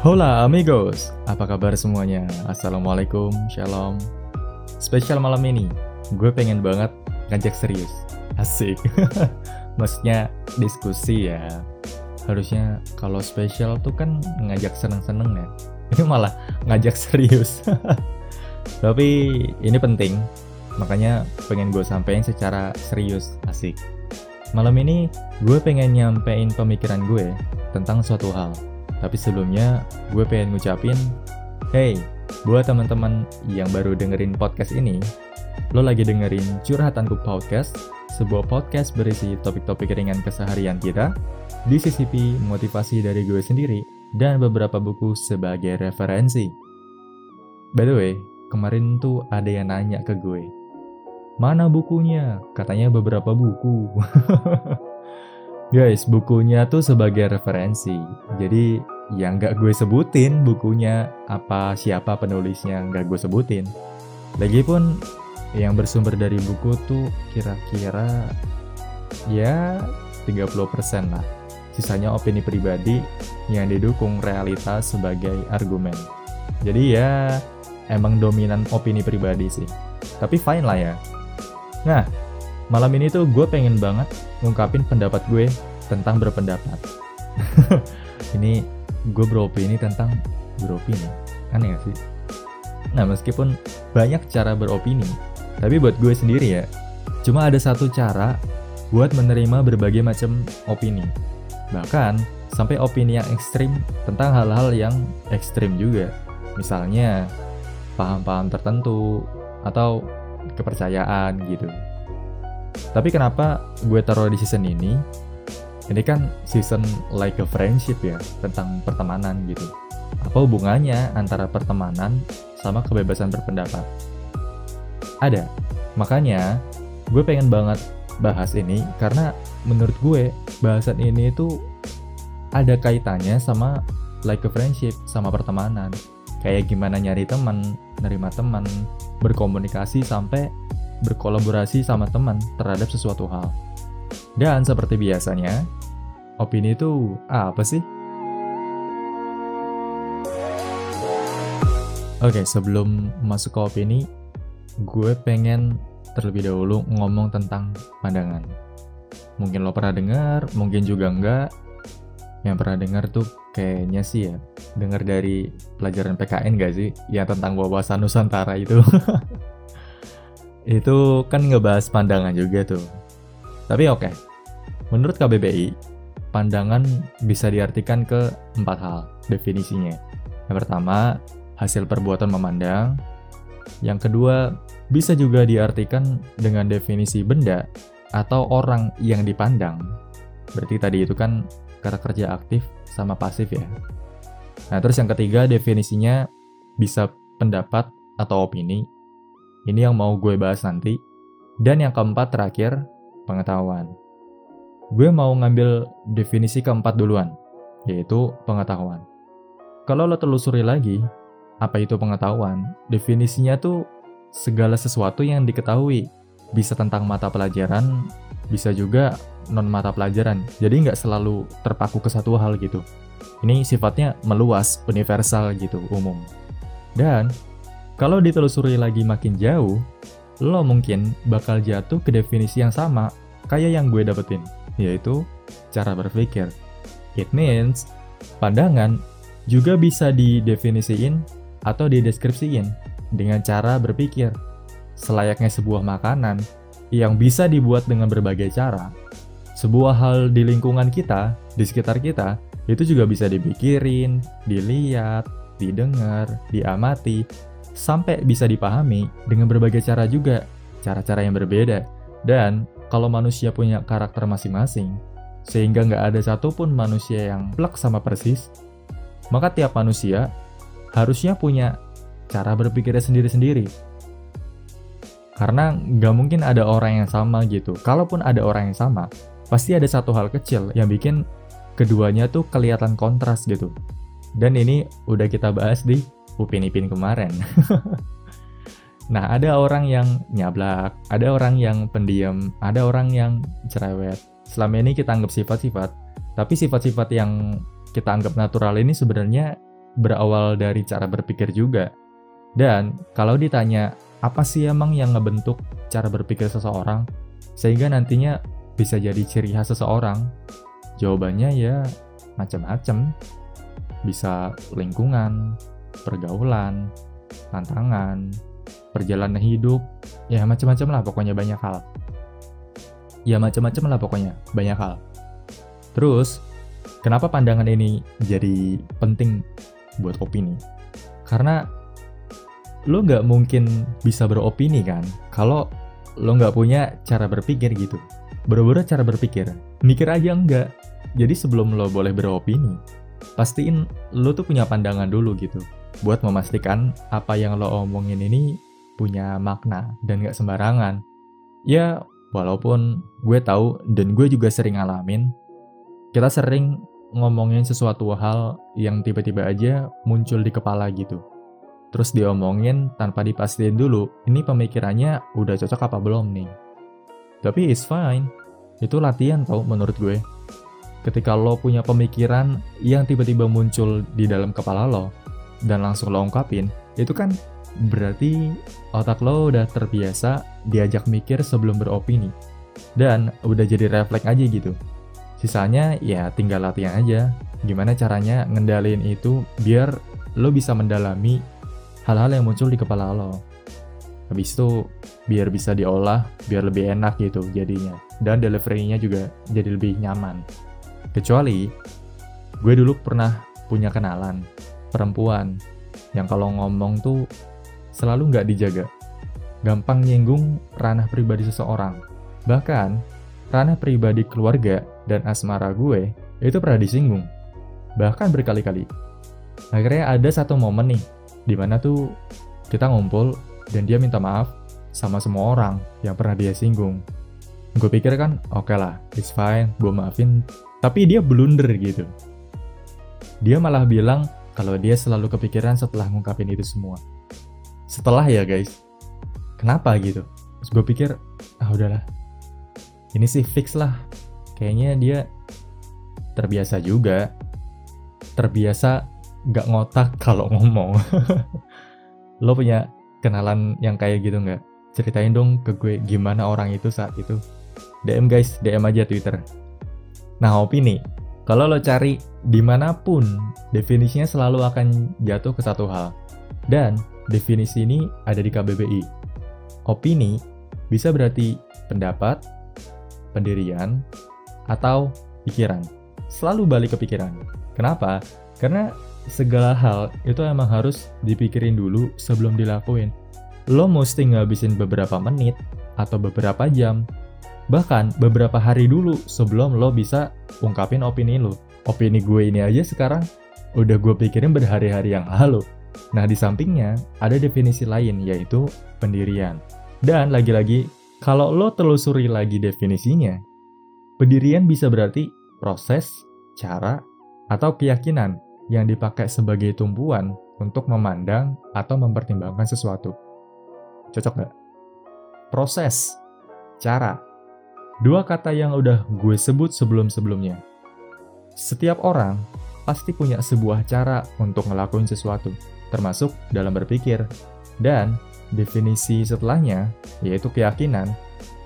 Hola amigos, apa kabar semuanya? Assalamualaikum, shalom. Spesial malam ini, gue pengen banget ngajak serius. Asik. Maksudnya diskusi ya. Harusnya kalau spesial tuh kan ngajak seneng-seneng ya. Ini malah ngajak serius. Tapi ini penting, makanya pengen gue sampein secara serius, asik. Malam ini gue pengen nyampein pemikiran gue tentang suatu hal tapi sebelumnya, gue pengen ngucapin, hey, buat teman-teman yang baru dengerin podcast ini, lo lagi dengerin Curhatanku Podcast, sebuah podcast berisi topik-topik ringan keseharian kita, disisipi motivasi dari gue sendiri, dan beberapa buku sebagai referensi. By the way, kemarin tuh ada yang nanya ke gue, mana bukunya? Katanya beberapa buku. Guys, bukunya tuh sebagai referensi. Jadi yang nggak gue sebutin bukunya apa siapa penulisnya nggak gue sebutin. Lagipun yang bersumber dari buku tuh kira-kira ya 30% lah. Sisanya opini pribadi yang didukung realitas sebagai argumen. Jadi ya emang dominan opini pribadi sih. Tapi fine lah ya. Nah, malam ini tuh gue pengen banget ngungkapin pendapat gue tentang berpendapat. ini gue beropini tentang beropini. Aneh gak sih? Nah, meskipun banyak cara beropini, tapi buat gue sendiri ya, cuma ada satu cara buat menerima berbagai macam opini. Bahkan, sampai opini yang ekstrim tentang hal-hal yang ekstrim juga. Misalnya, paham-paham tertentu, atau kepercayaan gitu. Tapi kenapa gue taruh di season ini? Ini kan season like a friendship ya, tentang pertemanan gitu. Apa hubungannya antara pertemanan sama kebebasan berpendapat? Ada. Makanya gue pengen banget bahas ini karena menurut gue bahasan ini itu ada kaitannya sama like a friendship, sama pertemanan. Kayak gimana nyari teman, nerima teman, berkomunikasi sampai berkolaborasi sama teman terhadap sesuatu hal. Dan seperti biasanya, opini itu apa sih? Oke, sebelum masuk ke opini, gue pengen terlebih dahulu ngomong tentang pandangan. Mungkin lo pernah dengar, mungkin juga enggak. Yang pernah dengar tuh kayaknya sih ya, dengar dari pelajaran PKN gak sih? Yang tentang wawasan Nusantara itu. itu kan ngebahas pandangan juga tuh. Tapi oke, okay. menurut KBBI, pandangan bisa diartikan ke empat hal definisinya. Yang pertama, hasil perbuatan memandang. Yang kedua, bisa juga diartikan dengan definisi benda atau orang yang dipandang. Berarti tadi itu kan kata kerja aktif sama pasif ya. Nah, terus yang ketiga definisinya bisa pendapat atau opini ini yang mau gue bahas nanti. Dan yang keempat terakhir, pengetahuan. Gue mau ngambil definisi keempat duluan, yaitu pengetahuan. Kalau lo telusuri lagi, apa itu pengetahuan? Definisinya tuh segala sesuatu yang diketahui. Bisa tentang mata pelajaran, bisa juga non mata pelajaran. Jadi nggak selalu terpaku ke satu hal gitu. Ini sifatnya meluas, universal gitu, umum. Dan kalau ditelusuri lagi makin jauh, lo mungkin bakal jatuh ke definisi yang sama kayak yang gue dapetin, yaitu cara berpikir. It means, pandangan juga bisa didefinisiin atau dideskripsiin dengan cara berpikir. Selayaknya sebuah makanan yang bisa dibuat dengan berbagai cara, sebuah hal di lingkungan kita, di sekitar kita, itu juga bisa dipikirin, dilihat, didengar, diamati, sampai bisa dipahami dengan berbagai cara juga, cara-cara yang berbeda. Dan kalau manusia punya karakter masing-masing, sehingga nggak ada satupun manusia yang plek sama persis, maka tiap manusia harusnya punya cara berpikirnya sendiri-sendiri. Karena nggak mungkin ada orang yang sama gitu. Kalaupun ada orang yang sama, pasti ada satu hal kecil yang bikin keduanya tuh kelihatan kontras gitu. Dan ini udah kita bahas di Upin Ipin kemarin. Nah, ada orang yang nyablak, ada orang yang pendiam, ada orang yang cerewet. Selama ini kita anggap sifat-sifat, tapi sifat-sifat yang kita anggap natural ini sebenarnya berawal dari cara berpikir juga. Dan kalau ditanya, apa sih emang yang ngebentuk cara berpikir seseorang sehingga nantinya bisa jadi ciri khas seseorang? Jawabannya ya macam-macam. Bisa lingkungan, pergaulan, tantangan, perjalanan hidup, ya macam-macam lah pokoknya banyak hal. Ya macam-macam lah pokoknya, banyak hal. Terus, kenapa pandangan ini jadi penting buat opini? Karena lo nggak mungkin bisa beropini kan kalau lo nggak punya cara berpikir gitu. Boro-boro cara berpikir, mikir aja enggak. Jadi sebelum lo boleh beropini, pastiin lo tuh punya pandangan dulu gitu. Buat memastikan apa yang lo omongin ini punya makna dan gak sembarangan. Ya, walaupun gue tahu dan gue juga sering ngalamin, kita sering ngomongin sesuatu hal yang tiba-tiba aja muncul di kepala gitu. Terus diomongin tanpa dipastiin dulu, ini pemikirannya udah cocok apa belum nih. Tapi it's fine, itu latihan tau menurut gue. Ketika lo punya pemikiran yang tiba-tiba muncul di dalam kepala lo, dan langsung lo ungkapin, itu kan berarti otak lo udah terbiasa diajak mikir sebelum beropini. Dan udah jadi refleks aja gitu. Sisanya ya tinggal latihan aja. Gimana caranya ngendalin itu biar lo bisa mendalami hal-hal yang muncul di kepala lo. Habis itu biar bisa diolah, biar lebih enak gitu jadinya. Dan delivery-nya juga jadi lebih nyaman. Kecuali gue dulu pernah punya kenalan perempuan yang kalau ngomong tuh selalu nggak dijaga. Gampang nyinggung ranah pribadi seseorang. Bahkan, ranah pribadi keluarga dan asmara gue itu pernah disinggung. Bahkan berkali-kali. Akhirnya ada satu momen nih, di mana tuh kita ngumpul dan dia minta maaf sama semua orang yang pernah dia singgung. Gue pikir kan, oke okay lah, it's fine, gue maafin. Tapi dia blunder gitu. Dia malah bilang kalau dia selalu kepikiran setelah ngungkapin itu semua setelah ya guys kenapa gitu Terus gue pikir ah udahlah ini sih fix lah kayaknya dia terbiasa juga terbiasa gak ngotak kalau ngomong lo punya kenalan yang kayak gitu nggak ceritain dong ke gue gimana orang itu saat itu DM guys DM aja Twitter nah opini kalau lo cari di mana pun definisinya selalu akan jatuh ke satu hal dan Definisi ini ada di KBBI. Opini bisa berarti pendapat, pendirian, atau pikiran. Selalu balik ke pikiran. Kenapa? Karena segala hal itu emang harus dipikirin dulu sebelum dilakuin. Lo mesti ngabisin beberapa menit atau beberapa jam, bahkan beberapa hari dulu sebelum lo bisa ungkapin opini lo. Opini gue ini aja sekarang udah gue pikirin berhari-hari yang lalu. Nah, di sampingnya ada definisi lain yaitu pendirian. Dan lagi-lagi, kalau lo telusuri lagi definisinya, pendirian bisa berarti proses, cara, atau keyakinan yang dipakai sebagai tumpuan untuk memandang atau mempertimbangkan sesuatu. Cocok nggak? Proses, cara, dua kata yang udah gue sebut sebelum-sebelumnya. Setiap orang pasti punya sebuah cara untuk ngelakuin sesuatu termasuk dalam berpikir. Dan definisi setelahnya, yaitu keyakinan,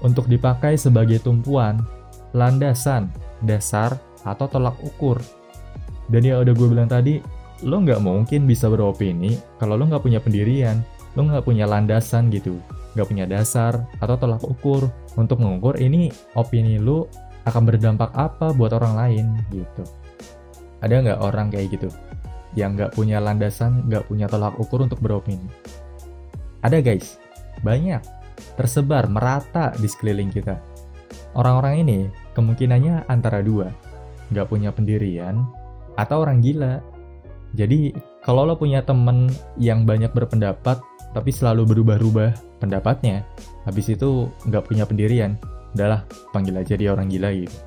untuk dipakai sebagai tumpuan, landasan, dasar, atau tolak ukur. Dan yang udah gue bilang tadi, lo nggak mungkin bisa beropini kalau lo nggak punya pendirian, lo nggak punya landasan gitu, nggak punya dasar atau tolak ukur untuk mengukur ini opini lo akan berdampak apa buat orang lain gitu. Ada nggak orang kayak gitu? yang nggak punya landasan, nggak punya tolak ukur untuk beropini. Ada guys, banyak, tersebar, merata di sekeliling kita. Orang-orang ini kemungkinannya antara dua, nggak punya pendirian, atau orang gila. Jadi, kalau lo punya temen yang banyak berpendapat, tapi selalu berubah-ubah pendapatnya, habis itu nggak punya pendirian, udahlah, panggil aja dia orang gila gitu.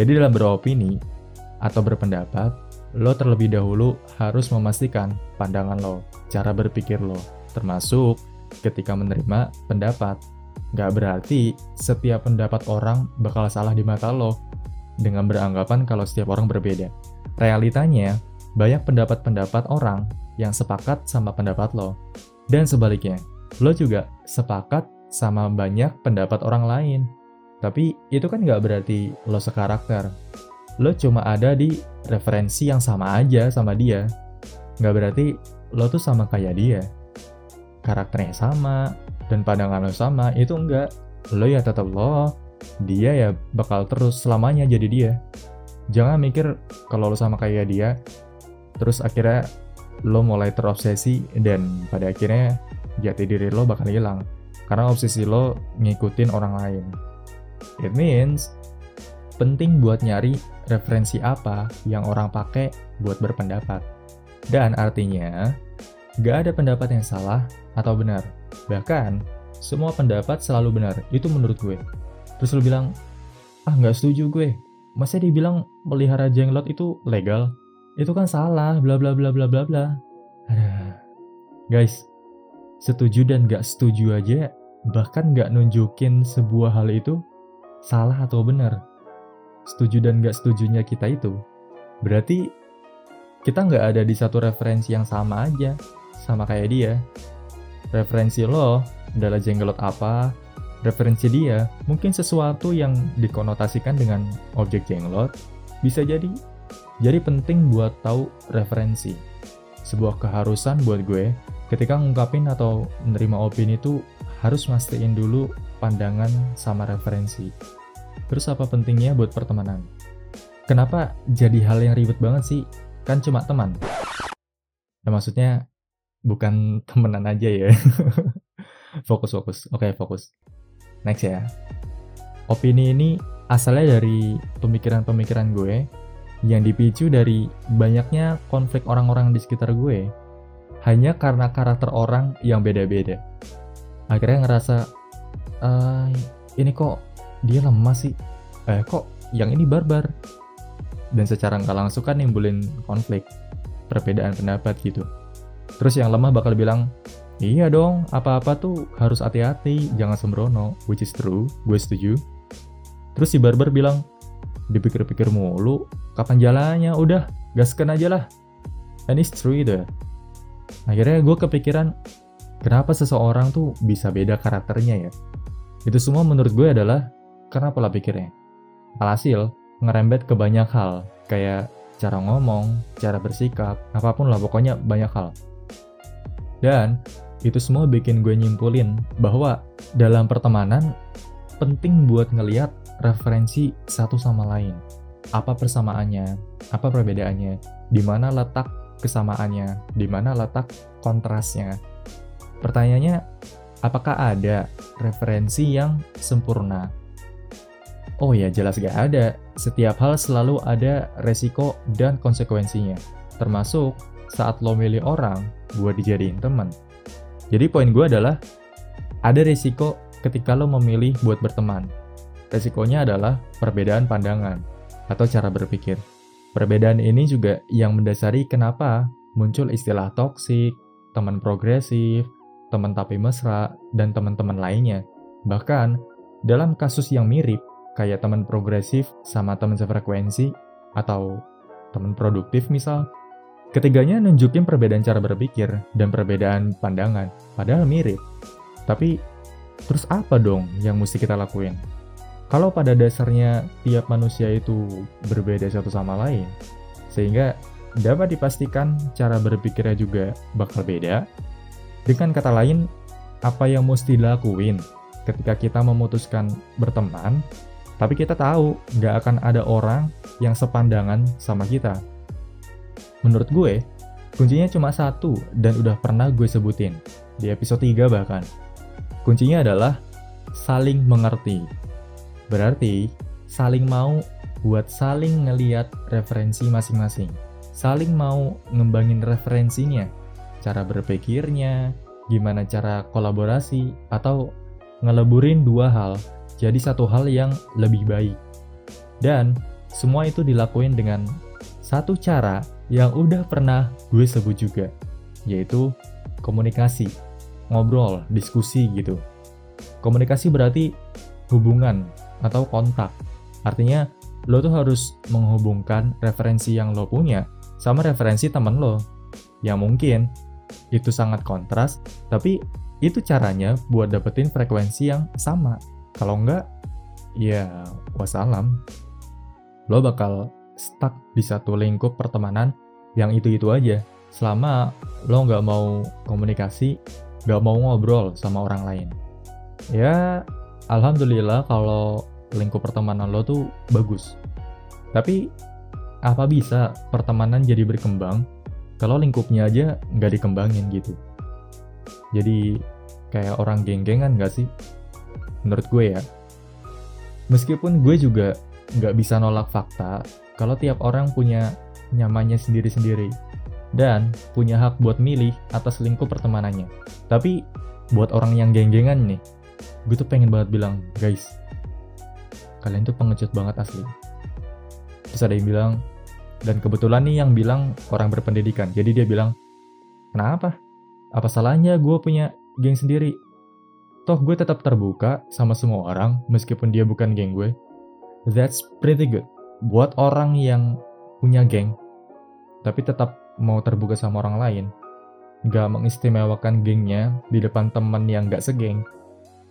Jadi dalam beropini atau berpendapat, lo terlebih dahulu harus memastikan pandangan lo, cara berpikir lo, termasuk ketika menerima pendapat. Gak berarti setiap pendapat orang bakal salah di mata lo dengan beranggapan kalau setiap orang berbeda. Realitanya, banyak pendapat-pendapat orang yang sepakat sama pendapat lo. Dan sebaliknya, lo juga sepakat sama banyak pendapat orang lain. Tapi itu kan gak berarti lo sekarakter. Lo cuma ada di referensi yang sama aja sama dia. Gak berarti lo tuh sama kayak dia. Karakternya sama, dan pandangan lo sama, itu enggak. Lo ya tetap lo, dia ya bakal terus selamanya jadi dia. Jangan mikir kalau lo sama kayak dia, terus akhirnya lo mulai terobsesi dan pada akhirnya jati diri lo bakal hilang karena obsesi lo ngikutin orang lain. It means penting buat nyari referensi apa yang orang pakai buat berpendapat. Dan artinya, gak ada pendapat yang salah atau benar. Bahkan, semua pendapat selalu benar. Itu menurut gue. Terus lo bilang, ah gak setuju gue. Masa dibilang melihara jenglot itu legal? Itu kan salah, bla bla bla bla bla bla. Guys, setuju dan gak setuju aja, bahkan gak nunjukin sebuah hal itu salah atau benar. Setuju dan gak setujunya kita itu, berarti kita nggak ada di satu referensi yang sama aja, sama kayak dia. Referensi lo adalah jenggelot apa, referensi dia mungkin sesuatu yang dikonotasikan dengan objek jenglot, bisa jadi. Jadi penting buat tahu referensi. Sebuah keharusan buat gue ketika ngungkapin atau menerima opini itu harus mastiin dulu pandangan sama referensi. Terus apa pentingnya buat pertemanan? Kenapa jadi hal yang ribet banget sih? Kan cuma teman. Nah, maksudnya bukan temenan aja ya. fokus, fokus. Oke, fokus. Next ya. Opini ini asalnya dari pemikiran-pemikiran gue yang dipicu dari banyaknya konflik orang-orang di sekitar gue hanya karena karakter orang yang beda-beda. Akhirnya ngerasa, uh, ini kok dia lemah sih, eh kok yang ini barbar. Dan secara nggak langsung kan nimbulin konflik, perbedaan pendapat gitu. Terus yang lemah bakal bilang, iya dong, apa-apa tuh harus hati-hati, jangan sembrono, which is true, gue setuju. Terus si barbar bilang, dipikir-pikir mulu, kapan jalannya, udah, gaskan aja lah. And it's true itu ya Akhirnya gue kepikiran, kenapa seseorang tuh bisa beda karakternya ya? Itu semua menurut gue adalah karena pola pikirnya. Alhasil, ngerembet ke banyak hal, kayak cara ngomong, cara bersikap, apa pun lah pokoknya banyak hal. Dan itu semua bikin gue nyimpulin bahwa dalam pertemanan penting buat ngeliat referensi satu sama lain. Apa persamaannya, apa perbedaannya, di mana letak kesamaannya, di mana letak kontrasnya. Pertanyaannya, apakah ada referensi yang sempurna? Oh ya, jelas gak ada. Setiap hal selalu ada resiko dan konsekuensinya. Termasuk saat lo milih orang buat dijadiin teman. Jadi poin gue adalah, ada resiko ketika lo memilih buat berteman. Resikonya adalah perbedaan pandangan atau cara berpikir. Perbedaan ini juga yang mendasari kenapa muncul istilah toksik, teman progresif, teman tapi mesra, dan teman-teman lainnya. Bahkan, dalam kasus yang mirip, kayak teman progresif sama teman sefrekuensi, atau teman produktif misal, ketiganya nunjukin perbedaan cara berpikir dan perbedaan pandangan, padahal mirip. Tapi, terus apa dong yang mesti kita lakuin? kalau pada dasarnya tiap manusia itu berbeda satu sama lain, sehingga dapat dipastikan cara berpikirnya juga bakal beda. Dengan kata lain, apa yang mesti dilakuin ketika kita memutuskan berteman, tapi kita tahu nggak akan ada orang yang sepandangan sama kita. Menurut gue, kuncinya cuma satu dan udah pernah gue sebutin di episode 3 bahkan. Kuncinya adalah saling mengerti. Berarti saling mau buat saling ngeliat referensi masing-masing. Saling mau ngembangin referensinya, cara berpikirnya, gimana cara kolaborasi, atau ngeleburin dua hal jadi satu hal yang lebih baik. Dan semua itu dilakuin dengan satu cara yang udah pernah gue sebut juga, yaitu komunikasi. ngobrol, diskusi gitu. Komunikasi berarti hubungan atau kontak. Artinya lo tuh harus menghubungkan referensi yang lo punya sama referensi temen lo. Yang mungkin itu sangat kontras, tapi itu caranya buat dapetin frekuensi yang sama. Kalau enggak, ya wassalam. Lo bakal stuck di satu lingkup pertemanan yang itu-itu aja. Selama lo nggak mau komunikasi, nggak mau ngobrol sama orang lain. Ya, alhamdulillah kalau lingkup pertemanan lo tuh bagus. Tapi, apa bisa pertemanan jadi berkembang kalau lingkupnya aja nggak dikembangin gitu? Jadi, kayak orang geng-gengan nggak sih? Menurut gue ya. Meskipun gue juga nggak bisa nolak fakta kalau tiap orang punya nyamannya sendiri-sendiri dan punya hak buat milih atas lingkup pertemanannya. Tapi buat orang yang geng-gengan nih, gue tuh pengen banget bilang, guys, kalian tuh pengecut banget asli. Terus ada yang bilang, dan kebetulan nih yang bilang orang berpendidikan. Jadi dia bilang, kenapa? Apa salahnya gue punya geng sendiri? Toh gue tetap terbuka sama semua orang meskipun dia bukan geng gue. That's pretty good buat orang yang punya geng, tapi tetap mau terbuka sama orang lain, gak mengistimewakan gengnya di depan teman yang gak segeng,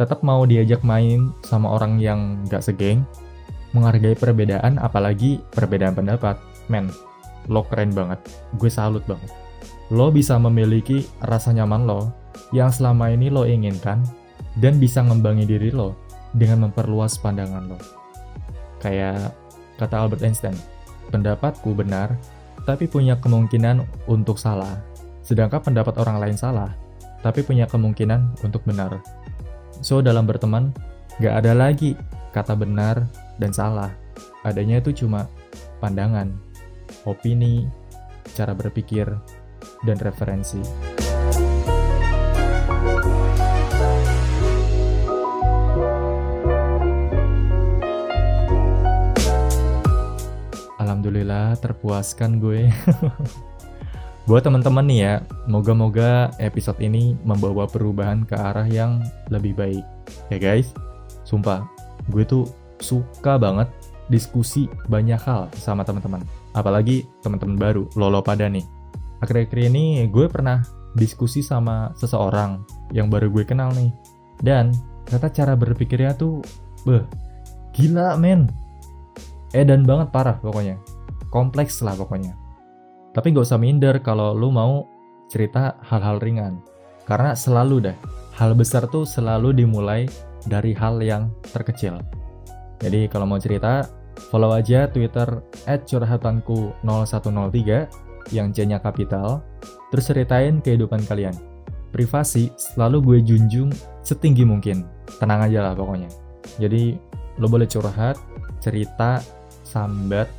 tetap mau diajak main sama orang yang gak segeng, menghargai perbedaan apalagi perbedaan pendapat, men, lo keren banget, gue salut banget. Lo bisa memiliki rasa nyaman lo yang selama ini lo inginkan dan bisa ngembangi diri lo dengan memperluas pandangan lo. Kayak Kata Albert Einstein, pendapatku benar, tapi punya kemungkinan untuk salah. Sedangkan pendapat orang lain salah, tapi punya kemungkinan untuk benar. So, dalam berteman, gak ada lagi kata benar dan salah. Adanya itu cuma pandangan, opini, cara berpikir, dan referensi. Alhamdulillah terpuaskan gue. Buat teman-teman nih ya, moga-moga episode ini membawa perubahan ke arah yang lebih baik. Ya guys, sumpah, gue tuh suka banget diskusi banyak hal sama teman-teman. Apalagi teman-teman baru, lolo pada nih. Akhir-akhir ini gue pernah diskusi sama seseorang yang baru gue kenal nih. Dan kata cara berpikirnya tuh, beh, gila men. Edan banget parah pokoknya kompleks lah pokoknya. Tapi nggak usah minder kalau lu mau cerita hal-hal ringan. Karena selalu deh, hal besar tuh selalu dimulai dari hal yang terkecil. Jadi kalau mau cerita, follow aja Twitter @curhatanku0103 yang C-nya kapital, terus ceritain kehidupan kalian. Privasi selalu gue junjung setinggi mungkin. Tenang aja lah pokoknya. Jadi lo boleh curhat, cerita, sambat,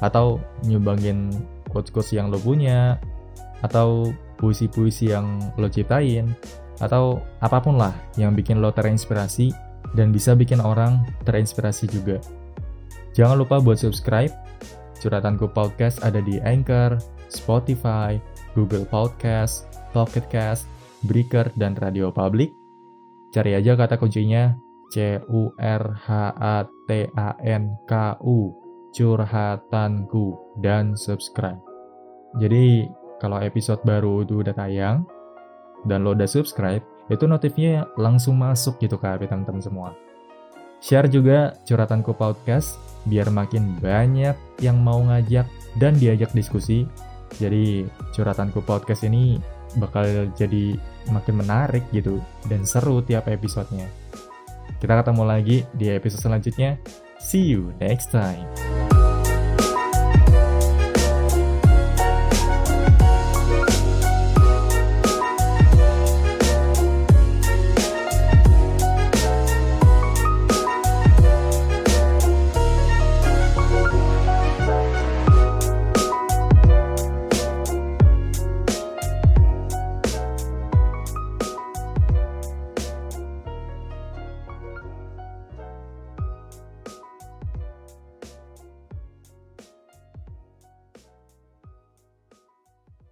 atau nyumbangin quotes-quotes yang lo punya atau puisi-puisi yang lo ciptain atau apa pun lah yang bikin lo terinspirasi dan bisa bikin orang terinspirasi juga. Jangan lupa buat subscribe. Curhatanku Podcast ada di Anchor, Spotify, Google Podcast, Pocket Cast, Breaker, dan Radio Public. Cari aja kata kuncinya C Curhatanku dan subscribe. Jadi kalau episode baru itu udah tayang dan lo udah subscribe, itu notifnya langsung masuk gitu ke HP teman-teman semua. Share juga curhatanku podcast biar makin banyak yang mau ngajak dan diajak diskusi. Jadi curhatanku podcast ini bakal jadi makin menarik gitu dan seru tiap episodenya. Kita ketemu lagi di episode selanjutnya. See you next time.